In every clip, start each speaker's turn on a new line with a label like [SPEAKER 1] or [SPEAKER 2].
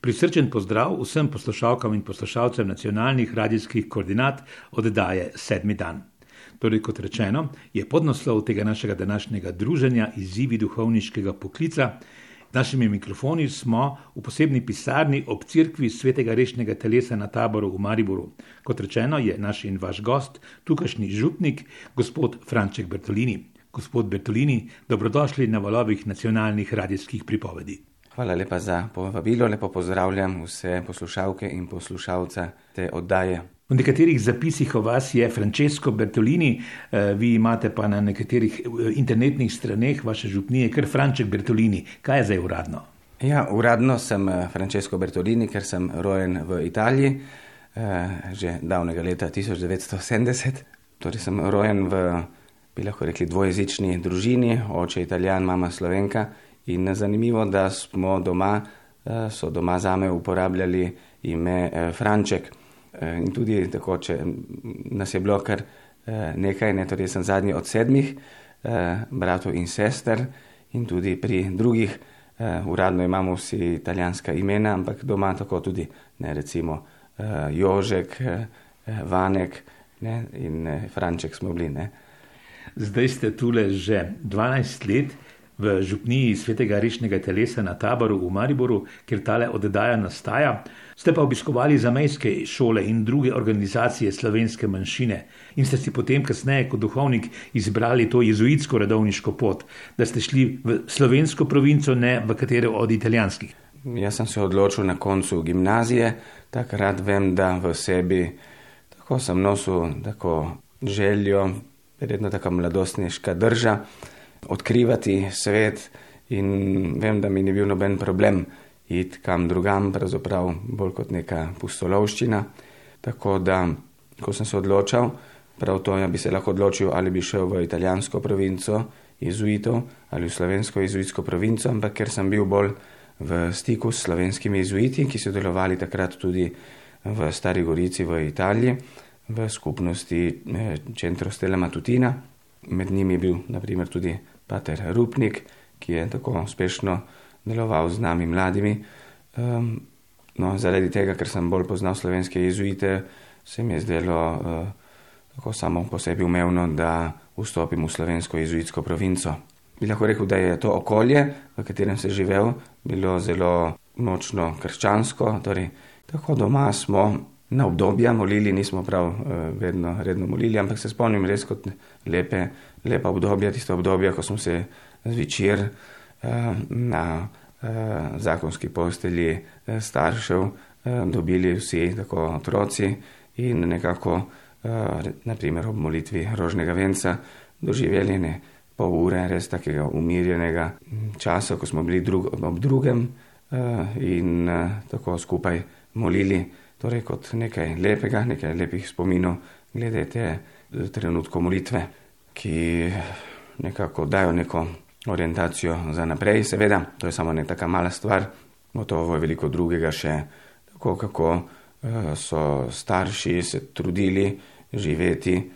[SPEAKER 1] Prisrčen pozdrav vsem poslušalkam in poslušalcem nacionalnih radijskih koordinat oddaje Sedmi dan. Torej, kot rečeno, je podnaslov tega našega današnjega druženja izzivi duhovniškega poklica. Našimi mikrofoni smo v posebni pisarni ob cerkvi svetega rešnega telesa na taboru v Mariboru. Kot rečeno, je naš in vaš gost, tukajšnji župnik, gospod Franček Bertolini. Gospod Bertolini, dobrodošli na valovih nacionalnih radijskih pripovedi.
[SPEAKER 2] Hvala lepa za povabilo, lepo pozdravljam vse poslušalke in poslušalce te oddaje.
[SPEAKER 1] V nekaterih zapisih o vas je Francesco Bertolini, eh, vi imate pa na nekaterih eh, internetnih straneh vaše župnije, kar Franček Bertolini. Kaj je zdaj uradno?
[SPEAKER 2] Ja, uradno sem eh, Francesco Bertolini, ker sem rojen v Italiji že davnega leta 1970. Torej sem rojen v, bi lahko rekli, dvojezični družini, oče italijan, mama slovenka. In zanimivo, da smo doma, so doma zame uporabljali ime Franček. Eh, in tudi tako, če nas je bilo kar eh, nekaj, ne, torej sem zadnji od sedmih eh, bratov in sester, in tudi pri drugih, uradno imamo vsi italijanska imena, ampak doma tako tudi, ne, recimo Jožek, Vanek ne, in Franček smo bili. Ne.
[SPEAKER 1] Zdaj ste tule že 12 let v župniji svetega rešnega telesa na taboru v Mariboru, kjer tale oddaja nastaja. Ste pa obiskovali zamejske šole in druge organizacije slovenske manjšine in ste si potem, kasneje, kot duhovnik, izbrali to jezuitsko redovniško pot, da ste šli v slovensko provinco, ne v katero od italijanskih.
[SPEAKER 2] Jaz sem se odločil na koncu gimnazije, takrat vem, da v sebi tako sem nosil tako željo, verjetno tako mladostniška drža, odkrivati svet in vem, da mi ni bil noben problem iti kam drugam, pravzaprav bolj kot neka pustolovščina. Tako da, ko sem se odločil, prav to, da ja bi se lahko odločil, ali bi šel v italijansko provinco jezuitov ali v slovensko jezuitsko provinco, ampak ker sem bil bolj v stiku s slovenskimi jezuiti, ki so delovali takrat tudi v Stari Gorici v Italiji, v skupnosti eh, Centro Stella Matutina. Med njimi je bil naprimer tudi pater Rupnik, ki je tako uspešno deloval z nami mladimi. Um, no, zaradi tega, ker sem bolj poznal slovenske jezuite, se mi je zdelo uh, tako samo po sebi umevno, da vstopim v slovensko jezuitsko provinco. Bi lahko rekel, da je to okolje, v katerem sem živel, bilo zelo močno krščansko. Torej, tako doma smo na obdobja molili, nismo prav uh, vedno redno molili, ampak se spomnim res kot lepe, lepa obdobja, tiste obdobja, ko smo se zvečer. Eh, na eh, zakonski postelji eh, staršev dobili vsi, tako otroci, in nekako, naprimer ob molitvi rožnega venca, doživeli ne pol ure res takega umirjenega časa, ko smo bili drug, ob drugem in tako skupaj molili, torej kot nekaj lepega, nekaj lepih spominov glede te trenutko molitve, ki nekako dajo neko orientacijo za naprej, seveda, to je samo neka mala stvar, gotovo je veliko drugega še, tako kako uh, so starši se trudili živeti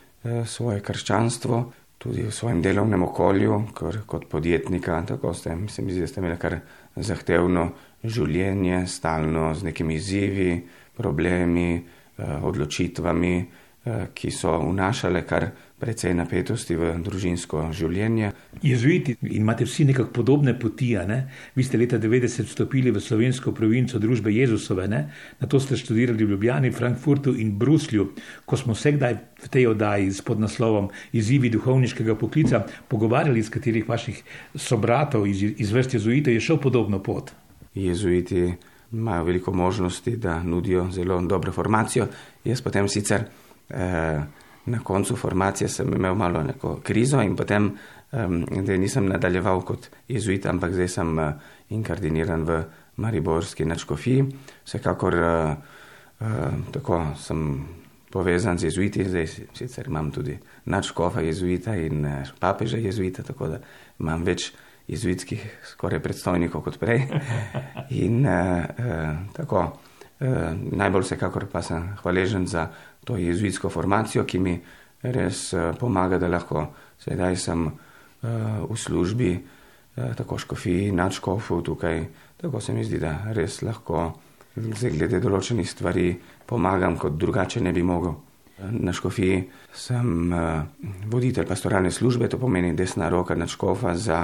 [SPEAKER 2] svoje krščanstvo, tudi v svojem delovnem okolju, ker kot podjetnika, tako ste, mislim, da ste imeli kar zahtevno življenje, stalno z nekimi izzivi, problemi, uh, odločitvami, ki so vnašale kar precej napetosti v družinsko življenje.
[SPEAKER 1] Jezuiti imate vsi nekako podobne poti. Ne? Vi ste leta 90 vstopili v slovensko provinco družbe Jezusove, ne? na to ste študirali v Ljubljani, Frankfurtu in Bruslju. Ko smo se kdaj v tej oddaji s podnaslovom Izzivi duhovniškega poklica pogovarjali s katerih vaših sobratov iz, iz vrst jezuitov, je šel podobno pot.
[SPEAKER 2] Jezuiti imajo veliko možnosti, da nudijo zelo dobro formacijo. Jaz potem sicer. Eh, na koncu formacije sem imel malo neko krizo in potem, da nisem nadaljeval kot jezuit, ampak zdaj sem uh, inkardiniran v Mariborski načkofiji. Vsekakor uh, uh, tako sem povezan z jezuiti, zdaj sicer imam tudi načkofa jezuita in uh, papeža jezuita, tako da imam več jezuitskih skoraj predstojnikov kot prej. In uh, uh, tako, uh, najbolj vsekakor pa sem hvaležen za to jezuitsko formacijo, ki mi res uh, pomaga, da lahko sedaj sem uh, v službi uh, tako škofiji, nadškofu tukaj. Tako se mi zdi, da res lahko zdaj glede določenih stvari pomagam, kot drugače ne bi mogel. Na škofiji sem voditelj pastoralne službe, to pomeni desna roka nadškofa za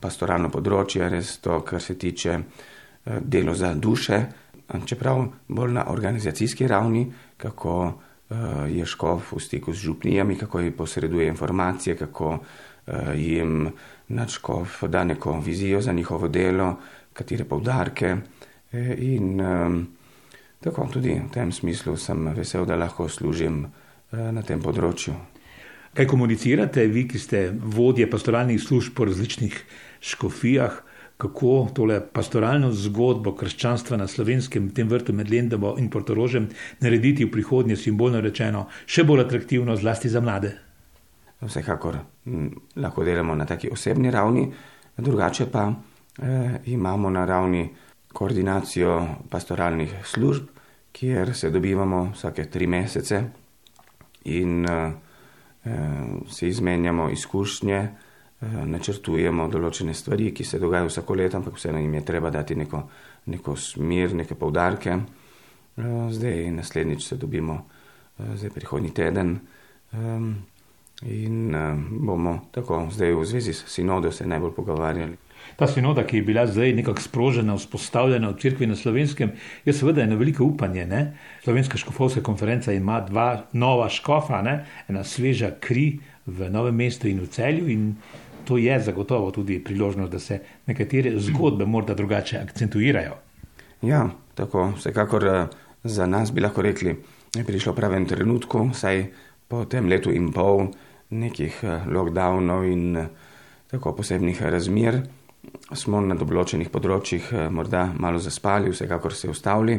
[SPEAKER 2] pastoralno področje, res to, kar se tiče delo za duše, čeprav bolj na organizacijski ravni, kako je škof v stiku z župnijami, kako jim posreduje informacije, kako jim nadškof da neko vizijo za njihovo delo, katere povdarke. E, in tako tudi v tem smislu sem vesel, da lahko služim na tem področju.
[SPEAKER 1] Kaj komunicirate, vi, ki ste vodje pastoralnih služb po različnih škofijah, kako tole pastoralno zgodbo krščanstva na slovenskem, tem vrtu med Lendovo in Portorožem, narediti v prihodnje, simbolno rečeno, še bolj atraktivno, zlasti za mlade?
[SPEAKER 2] Vsekakor lahko delamo na taki osebni ravni, drugače pa eh, imamo na ravni koordinacijo pastoralnih služb, kjer se dobivamo vsake tri mesece in eh, si izmenjamo izkušnje, eh, načrtujemo določene stvari, ki se dogajajo vsako leto, ampak vseeno jim je treba dati neko, neko smer, neke povdarke. Eh, zdaj, naslednjič se dobimo, eh, zdaj prihodnji teden. Eh, In bomo tako zdaj v zvezi s sinodo se najbolj pogovarjali.
[SPEAKER 1] Ta sinoda, ki je bila zdaj nekako sprožena, vzpostavljena v crkvi na slovenskem, je seveda eno veliko upanje. Ne? Slovenska škofovska konferenca ima dva nova škofa, ne? ena sveža kri v novem mestu in v celju. In to je zagotovo tudi priložnost, da se nekatere zgodbe morda drugače akcentuirajo.
[SPEAKER 2] Ja, tako vsekakor eh, za nas bi lahko rekli, da je prišlo pravem trenutku, saj po tem letu in pol nekih eh, lockdownov in eh, tako posebnih razmer, smo na določenih področjih morda malo zaspali, vsekakor se ustavili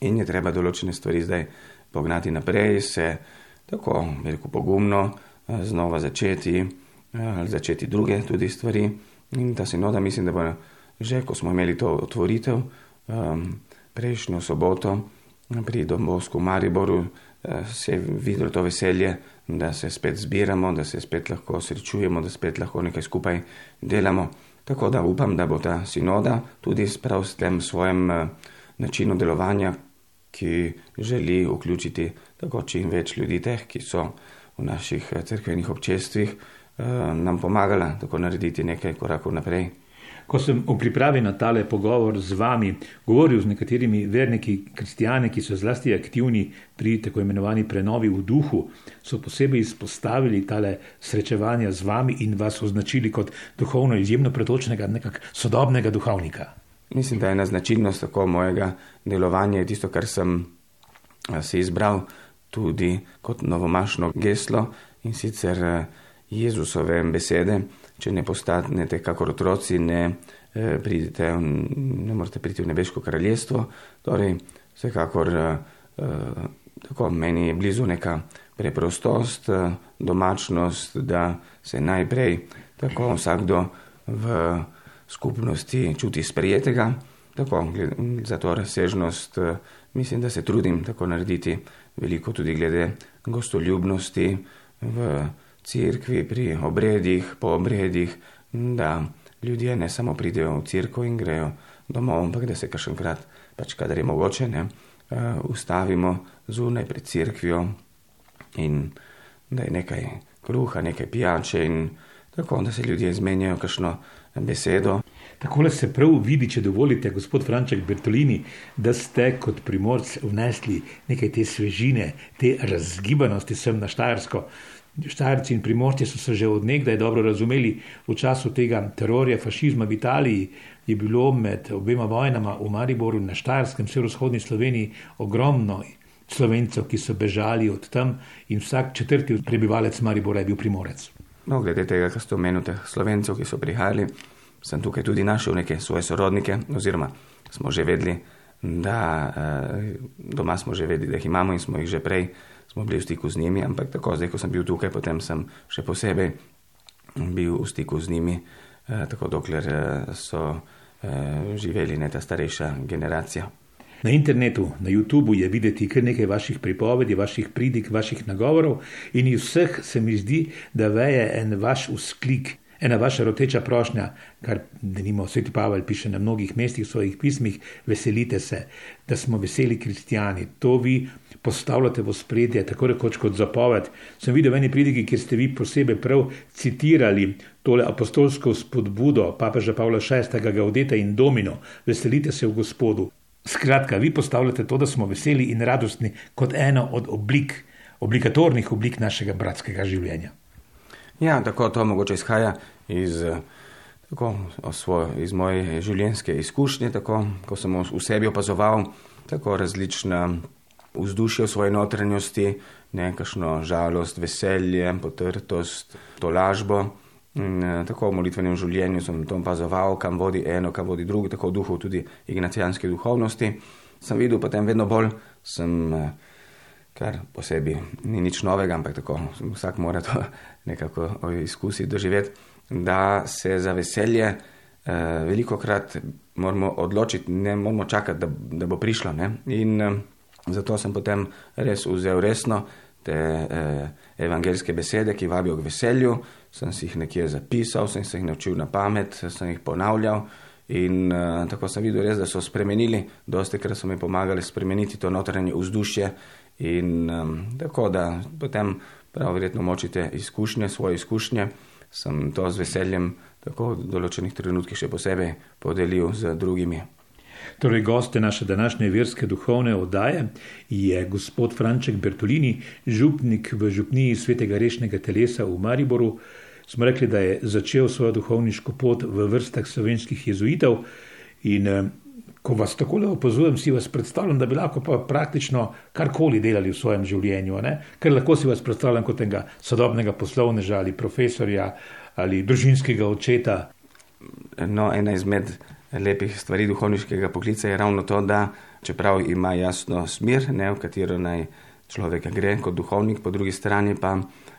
[SPEAKER 2] in je treba določene stvari zdaj pognati naprej, se tako veliko pogumno znova začeti, začeti druge tudi stvari. In ta sinoda, mislim, da bo že, ko smo imeli to otvoritev, prejšnjo soboto pri Dombovsku Mariboru, se je videlo to veselje, da se spet zbiramo, da se spet lahko srečujemo, da spet lahko nekaj skupaj delamo. Tako da upam, da bo ta sinoda tudi s tem svojim eh, načinom delovanja, ki želi vključiti tako čim več ljudi, teh, ki so v naših eh, crkvenih občestvih, eh, nam pomagala tako narediti nekaj korakov naprej.
[SPEAKER 1] Ko sem v pripravi na tale pogovor z vami govoril z nekaterimi verniki, kristijani, ki so zlasti aktivni pri tako imenovani prenovi v duhu, so posebej izpostavili tale srečevanja z vami in vas označili kot duhovno izjemno pretočnega, nekak sodobnega duhovnika.
[SPEAKER 2] Mislim, da je ena značilnost tako mojega delovanja tisto, kar sem si izbral tudi kot novomašno geslo in sicer Jezusove besede če ne postanete kakor otroci, ne, eh, pridete, ne morete priti v nebeško kraljestvo. Torej, vsekakor eh, eh, tako meni je blizu neka preprostost, domačnost, da se najprej tako vsakdo v skupnosti čuti sprijetega. Tako, za to razsežnost mislim, da se trudim tako narediti veliko tudi glede gostoljubnosti v cerkvi, pri obredih, po obredih, da ljudje ne samo pridejo v cerkev in grejo domov, ampak da se kašenkrat, pač kadar je mogoče, ne, uh, ustavimo zunaj pred cerkvijo in da je nekaj kruha, nekaj pijače in tako, da se ljudje izmenjajo kakšno besedo.
[SPEAKER 1] Takole se prav vidi, če dovolite, gospod Franček Bertolini, da ste kot primorc vnesli nekaj te svežine, te razgibanosti sem na Štajersko. Štajerci in primorci so se že odnegdaj dobro razumeli. V času tega terorja, fašizma v Italiji je bilo med obema vojnama v Mariboru in na Štajerskem, severovzhodni Sloveniji, ogromno slovencev, ki so bežali od tam in vsak četrti prebivalec Maribora je bil primorec.
[SPEAKER 2] No, glede tega, kar ste omenili, slovencev, ki so prihajali, sem tukaj tudi našel neke svoje sorodnike, oziroma smo že vedeli, da eh, doma smo že vedeli, da jih imamo in smo jih že prej smo bili v stiku z njimi, ampak tako zdaj, ko sem bil tukaj, potem sem še posebej bil v stiku z njimi, eh, tako dokler eh, so živeli ne ta starejša generacija.
[SPEAKER 1] Na internetu, na YouTubu je videti kar nekaj vaših pripovedi, vaših pridig, vaših nagovorov in iz vseh se mi zdi, da veje en vaš usklik. Ena vaša roteča prošnja, kar denimo sveti Pavel piše na mnogih mestih v svojih pismih, veselite se, da smo veseli kristijani. To vi postavljate v spredje, tako rekoč kot zapoved. Sem videl v eni pridigi, kjer ste vi posebej prav citirali tole apostolsko spodbudo papeža Pavla VI. Gaudete in Domino, veselite se v gospodu. Skratka, vi postavljate to, da smo veseli in radostni kot eno od oblik, obligatornih oblik našega bratskega življenja.
[SPEAKER 2] Ja, tako to mogoče izhaja iz, tako, svoj, iz moje življenjske izkušnje, tako, ko sem v sebi opazoval tako različna vzdušja v svoji notranjosti, nekakšno žalost, veselje, potrtost, tolažbo. In, tako v molitvenem življenju sem to opazoval, kam vodi eno, kam vodi drugo, tako v duhu tudi ignacijanske duhovnosti. Sem videl potem vedno bolj, sem kar posebej ni nič novega, ampak tako vsak mora to nekako izkusiti, doživeti, da se za veselje eh, veliko krat moramo odločiti, ne moramo čakati, da, da bo prišlo. Ne? In eh, zato sem potem res vzel resno te eh, evangelske besede, ki vabijo k veselju, sem si jih nekje zapisal, sem se jih naučil na pamet, sem jih ponavljal. In uh, tako sem videl, res, da so spremenili, dosti krat so mi pomagali spremeniti to notranje vzdušje, In um, tako da potem prav verjetno močite izkušnje, svoje izkušnje, sem to z veseljem tako v določenih trenutkih še posebej podelil z drugimi.
[SPEAKER 1] Torej, goste naše današnje verske duhovne oddaje je gospod Franček Bertolini, župnik v župniji svetega rešnega telesa v Mariboru. Smo rekli, da je začel svojo duhovniško pot v vrstah slovenskih jezuitov in ko vas tako le opazujem, si vas predstavljam, da bi lahko pa praktično karkoli delali v svojem življenju. Ne? Ker lahko si vas predstavljam kot enega sodobnega poslovneža ali profesorja ali družinskega očeta.
[SPEAKER 2] No, ena izmed lepih stvari duhovniškega poklica je ravno to, da čeprav ima jasno smer, ne, v katero naj človek gre kot duhovnik, po drugi strani pa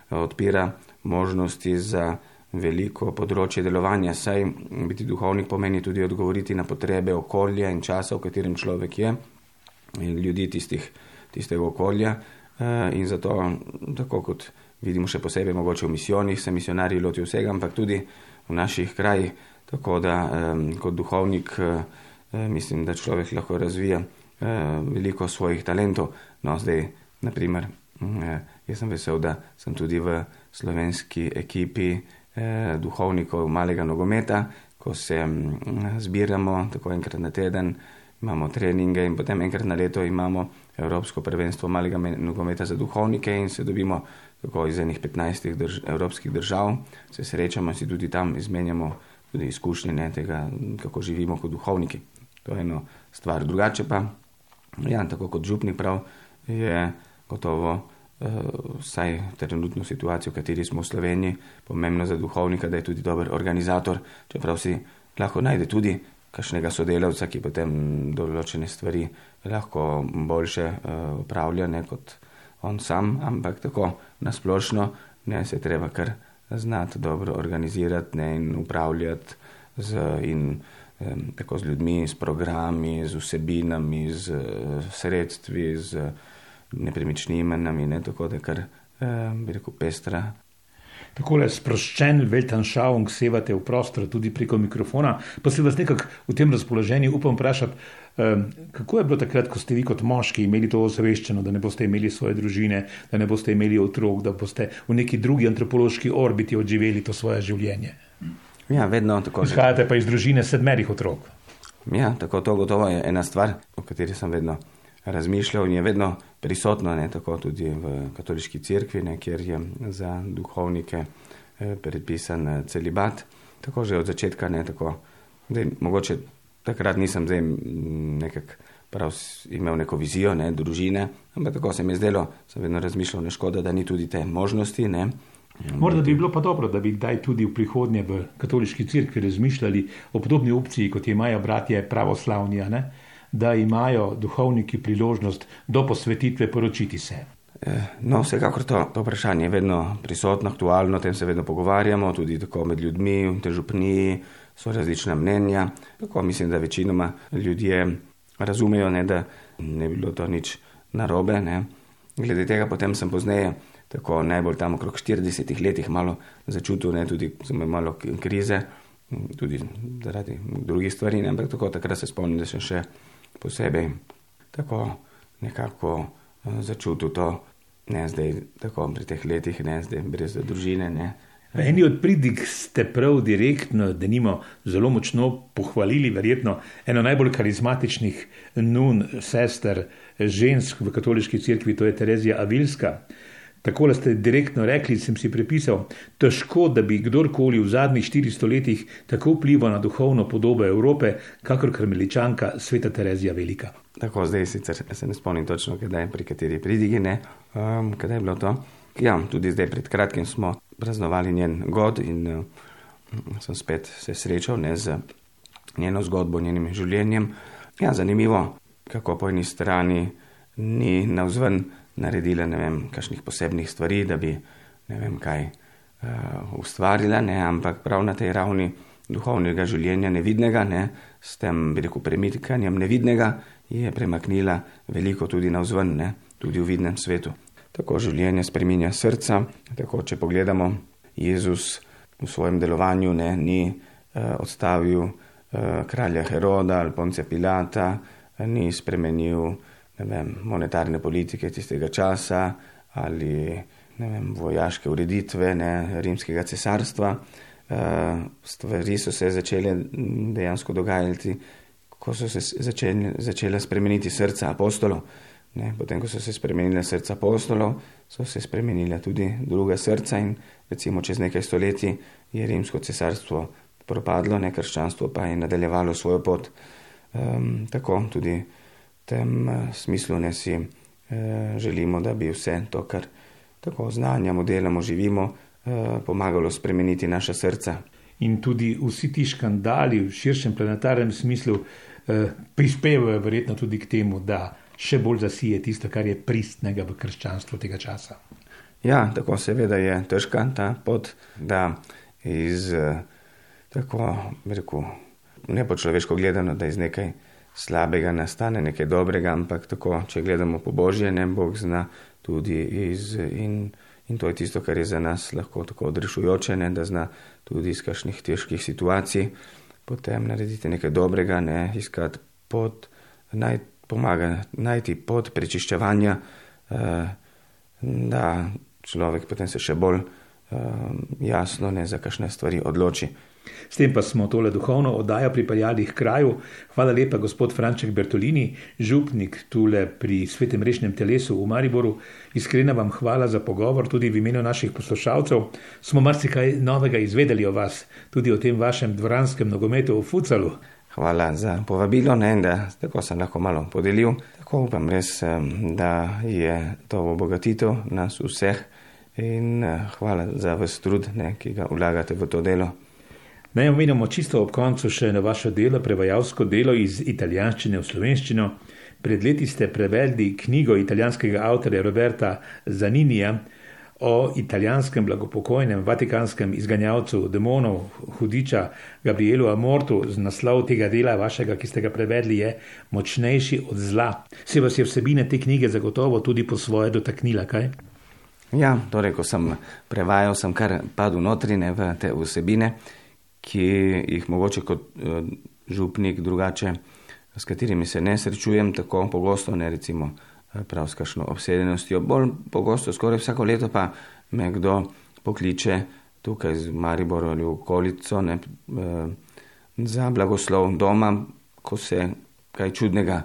[SPEAKER 2] odpira možnosti za veliko področje delovanja, saj biti duhovnik pomeni tudi odgovoriti na potrebe okolja in časa, v katerem človek je, in ljudi tistih, tistega okolja. Eh, in zato, tako kot vidimo še posebej mogoče v misijonih, se misionarji lotijo vsega, ampak tudi v naših krajih, tako da kot duhovnik eh, mislim, da človek lahko razvija eh, veliko svojih talentov. No, zdaj, naprimer, mm, jaz sem vesel, da sem tudi v slovenski ekipi eh, duhovnikov malega nogometa, ko se mm, zbiramo tako enkrat na teden, imamo treninge in potem enkrat na leto imamo Evropsko prvenstvo malega nogometa za duhovnike in se dobimo tako iz enih 15 drž evropskih držav, se srečamo in si tudi tam izmenjamo tudi izkušnje ne, tega, kako živimo kot duhovniki. To je ena stvar. Drugače pa, ja, tako kot župnik prav, je gotovo vsaj trenutno situacijo, v kateri smo v Sloveniji, pomembno za duhovnika, da je tudi dober organizator, čeprav si lahko najde tudi kakšnega sodelavca, ki potem določene stvari lahko boljše upravlja uh, kot on sam, ampak tako nasplošno ne se treba kar znati dobro organizirati ne, in upravljati z, in, tako z ljudmi, s programi, z vsebinami, z uh, sredstvi. Z, nepremičninami, ne, tako da kar eh, bi rekel pestra.
[SPEAKER 1] Tako le sproščen, veltan šavong sevate v prostor tudi preko mikrofona, pa se vas nekako v tem razpoloženju upam vprašati, eh, kako je bilo takrat, ko ste vi kot moški imeli to ozaveščeno, da ne boste imeli svoje družine, da ne boste imeli otrok, da boste v neki drugi antropološki orbiti odživeli to svoje življenje.
[SPEAKER 2] Ja, vedno tako.
[SPEAKER 1] Zahajate pa iz družine sedmerih otrok.
[SPEAKER 2] Ja, tako to gotovo je ena stvar, o kateri sem vedno razmišljal in je vedno prisotno, ne, tako tudi v katoliški cerkvi, ne, kjer je za duhovnike eh, predpisan eh, celibat. Tako že od začetka, ne, tako, da mogoče takrat nisem zdaj nekak prav imel neko vizijo, ne, družine, ampak tako se mi je zdelo, sem vedno razmišljal, ne škoda, da ni tudi te možnosti, ne.
[SPEAKER 1] Morda bi bilo pa dobro, da bi kdaj tudi v prihodnje v katoliški cerkvi razmišljali o podobni opciji, kot imajo bratje pravoslavnija, ne da imajo duhovniki priložnost do posvetitve poročiti se?
[SPEAKER 2] Eh, no, vsekakor to, to vprašanje je vedno prisotno, aktualno, o tem se vedno pogovarjamo, tudi tako med ljudmi, v težupniji so različna mnenja. Tako mislim, da večinoma ljudje razumejo, ne, da ne bi bilo to nič narobe. Ne. Glede tega potem sem pozneje tako najbolj tam okrog 40 letih malo začutil, ne, tudi malo krize, tudi zaradi drugih stvari, ne, ampak tako takrat se spomnim, da sem še posebej tako nekako uh, začutil to, ne zdaj tako pri teh letih, ne zdaj brez družine. Ne.
[SPEAKER 1] V eni od pridig ste prav direktno, da nimo zelo močno pohvalili, verjetno eno najbolj karizmatičnih nun, sester, žensk v katoliški cerkvi, to je Terezija Avilska. Tako ste direktno rekli, sem si prepisal, težko, da bi kdorkoli v zadnjih 400 letih tako vplival na duhovno podobo Evrope, kakor krmeličanka sveta Terezija Velika.
[SPEAKER 2] Tako, zdaj sicer se ne spomnim točno, kdaj, pri kateri pridigi, ne, um, kdaj je bilo to. Ja, tudi zdaj pred kratkim smo praznovali njen god in uh, sem spet se srečal ne, z njeno zgodbo, njenim življenjem. Ja, zanimivo, kako po eni strani ni navzven naredila ne vem, kakšnih posebnih stvari, da bi ne vem kaj uh, ustvarila, ne, ampak prav na tej ravni duhovnega življenja nevidnega, ne, s tem, bi rekel, premikanjem nevidnega, je premaknila veliko tudi navzven, ne, tudi v vidnem svetu. Tako življenje spreminja srca, tako če pogledamo, Jezus v svojem delovanju ne, ni uh, odstavil uh, kralja Heroda ali Ponce Pilata, ni spremenil vem, monetarne politike tistega časa ali vem, vojaške ureditve ne, rimskega cesarstva. Uh, stvari so se začele dejansko dogajati, ko so se začeli, začela spremeniti srca apostolov. Ne, potem, ko so se spremenile srca apostolov, so se spremenile tudi druga srca in recimo čez nekaj stoletij je rimsko cesarstvo propadlo, ne krščanstvo pa je nadaljevalo svojo pot. Um, tako tudi tem eh, smislu ne si eh, želimo, da bi vse to, kar tako znanjamo, delamo, živimo, eh, pomagalo spremeniti naša srca.
[SPEAKER 1] In tudi vsi ti škandali v širšem planetarnem smislu prispevajo verjetno tudi k temu, da še bolj zasije tisto, kar je pristnega v krščanstvu tega časa.
[SPEAKER 2] Ja, tako seveda je težka ta pot, da iz tako, rekel, ne po človeško gledano, da iz nekaj slabega nastane nekaj dobrega, ampak tako, če gledamo po božje, ne Bog zna tudi iz. In, in to je tisto, kar je za nas lahko tako odrešujoče, ne, da zna tudi iz kakšnih težkih situacij potem narediti nekaj dobrega, ne iskati pot, naj pomaga najti pot prečiščevanja, eh, da človek potem se še bolj eh, jasno ne za kakšne stvari odloči.
[SPEAKER 1] S tem pa smo tole duhovno oddajo pripeljali k kraju. Hvala lepa, gospod Franček Bertolini, župnik tule pri svetem rečnem telesu v Mariboru. Iskrena vam hvala za pogovor, tudi v imenu naših poslušalcev. Smo marsikaj novega izvedeli o vas, tudi o tem vašem dvoranskem nogometu v Fucalu.
[SPEAKER 2] Hvala za povabilo, ne, da tako sem lahko malo podelil. Tako upam res, da je to obogatitev nas vseh in eh, hvala za vse trud, ne, ki ga vlagate v to delo.
[SPEAKER 1] Naj omenimo čisto ob koncu še na vaše delo, prevajalsko delo iz italijanščine v slovenščino. Pred leti ste prevedli knjigo italijanskega avtorja Roberta Zaninija o italijanskem blagopokojnem vatikanskem izganjavcu demonov, hudiča Gabrielu Amortu. Z naslov tega dela vašega, ki ste ga prevedli, je Močnejši od zla. Se vas je vsebine te knjige zagotovo tudi po svoje dotaknila, kaj?
[SPEAKER 2] Ja, torej, ko sem prevajal, sem kar padel notrine v te vsebine ki jih mogoče kot uh, župnik drugače, s katerimi se ne srečujem tako pogosto, ne recimo eh, prav s kakšno obsedenostjo. Bolj pogosto, skoraj vsako leto pa me kdo pokliče tukaj z Mariboro ali okolico ne, uh, za blagoslov doma, ko se kaj čudnega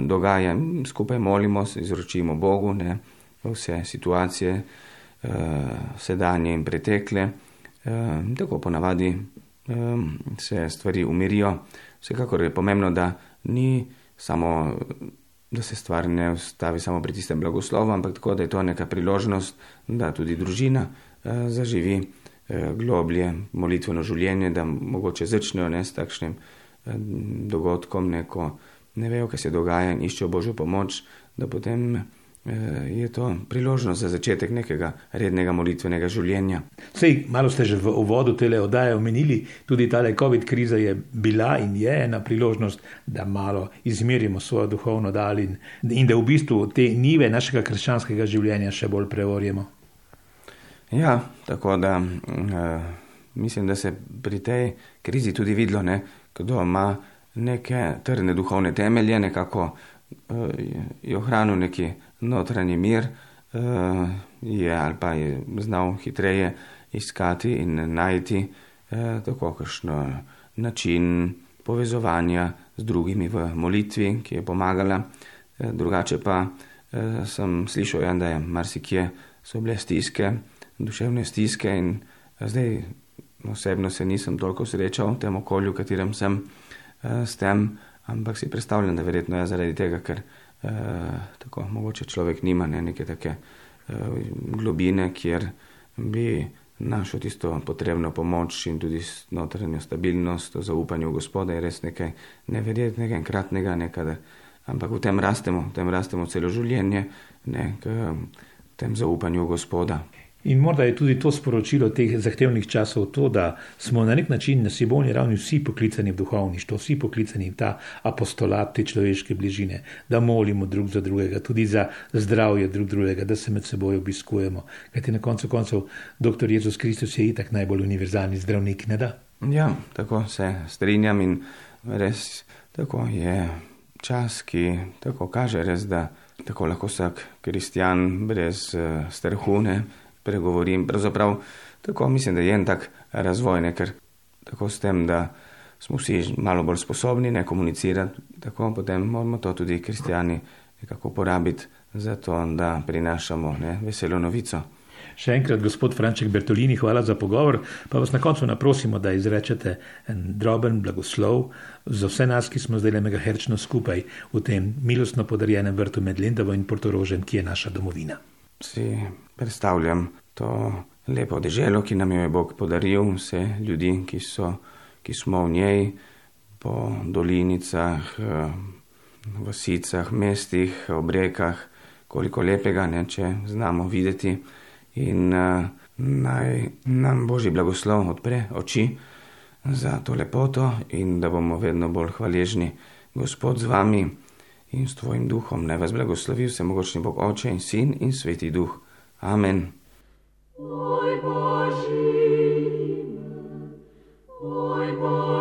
[SPEAKER 2] dogaja. Skupaj molimo, izročimo Bogu ne, vse situacije, sedanje in pretekle. Uh, tako ponavadi um, se stvari umirijo. Vsekakor je pomembno, da ni samo, da se stvar ne ustavi samo pri tistem blagoslovu, ampak tako, da je to neka priložnost, da tudi družina uh, zaživi uh, globlje molitveno življenje, da mogoče začnejo ne s takšnim uh, dogodkom, neko ne vejo, kaj se dogaja in iščejo božjo pomoč, da potem. Eh, je to priložnost za začetek nekega rednega molitvenega življenja.
[SPEAKER 1] Sej, malo ste že v uvodu tele oddaje omenili, tudi ta COVID kriza je bila in je ena priložnost, da malo izmerimo svojo duhovno dalin in da v bistvu te nive našega krščanskega življenja še bolj preorjemo.
[SPEAKER 2] Ja, tako da uh, mislim, da se pri tej krizi tudi videlo, ne, kdo ima neke trdne duhovne temelje, nekako je ohranil neki notranji mir, uh, je ali pa je znal hitreje iskati in najti uh, tako kakšno način povezovanja z drugimi v molitvi, ki je pomagala. Uh, drugače pa sem slišal, ja, da je marsikje so bile stiske duševne stiske in zdaj osebno se nisem toliko srečal v tem okolju, v katerem sem s tem, ampak si predstavljam, da verjetno je zaradi tega, ker tako mogoče človek nima ne, neke take globine, kjer bi našel tisto potrebno pomoč in tudi notranjo stabilnost, zaupanje v gospoda je res nekaj neverjetnega in kratnega, nekaj, ampak v tem rastemo, v tem rastemo celo življenje, ne, k tem zaupanju v gospoda.
[SPEAKER 1] In morda je tudi to sporočilo teh zahtevnih časov to, da smo na nek način na sibovni ravni vsi poklicani v duhovništvo, vsi poklicani v ta apostolat te človeške bližine, da molimo drug za drugega, tudi za zdravje drug drugega, da se med seboj obiskujemo. Kajti na koncu koncev dr. Jezus Kristus je itak najbolj univerzalni zdravnik, ne da?
[SPEAKER 2] Ja, tako se strinjam in res tako je čas, ki tako kaže res, da tako lahko vsak kristjan brez uh, strahu ne pregovorim. Pravzaprav tako mislim, da je en tak razvoj, ne, ker tako s tem, da smo vsi malo bolj sposobni ne komunicirati, tako potem moramo to tudi kristijani nekako uporabiti za to, da prinašamo ne, veselo novico.
[SPEAKER 1] Še enkrat, gospod Franček Bertolini, hvala za pogovor. Pa vas na koncu naprosimo, da izrečete en droben blagoslov za vse nas, ki smo zdaj le megaherčno skupaj v tem milostno podarjenem vrtu med Lindavo in Portorožem, ki je naša domovina
[SPEAKER 2] si predstavljam to lepo deželo, ki nam jo je Bog podaril, vse ljudi, ki, so, ki smo v njej, po dolinicah, vasicah, mestih, obrekah, koliko lepega, ne, če znamo videti. In uh, naj nam Božji blagoslov odpre oči za to lepoto in da bomo vedno bolj hvaležni, Gospod, z vami in s tvojim duhom. Naj vas blagoslovi vsemogočni Bog Oče in Sin in Sveti Duh. Amen. Oj, Boži, oj, Boži,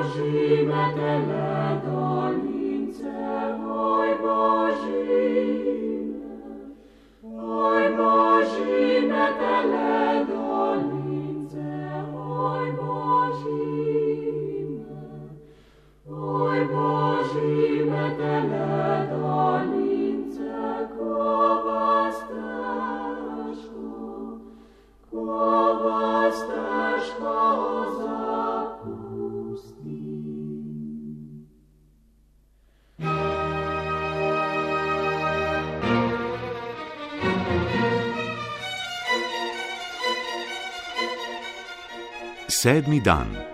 [SPEAKER 3] sedmi dan.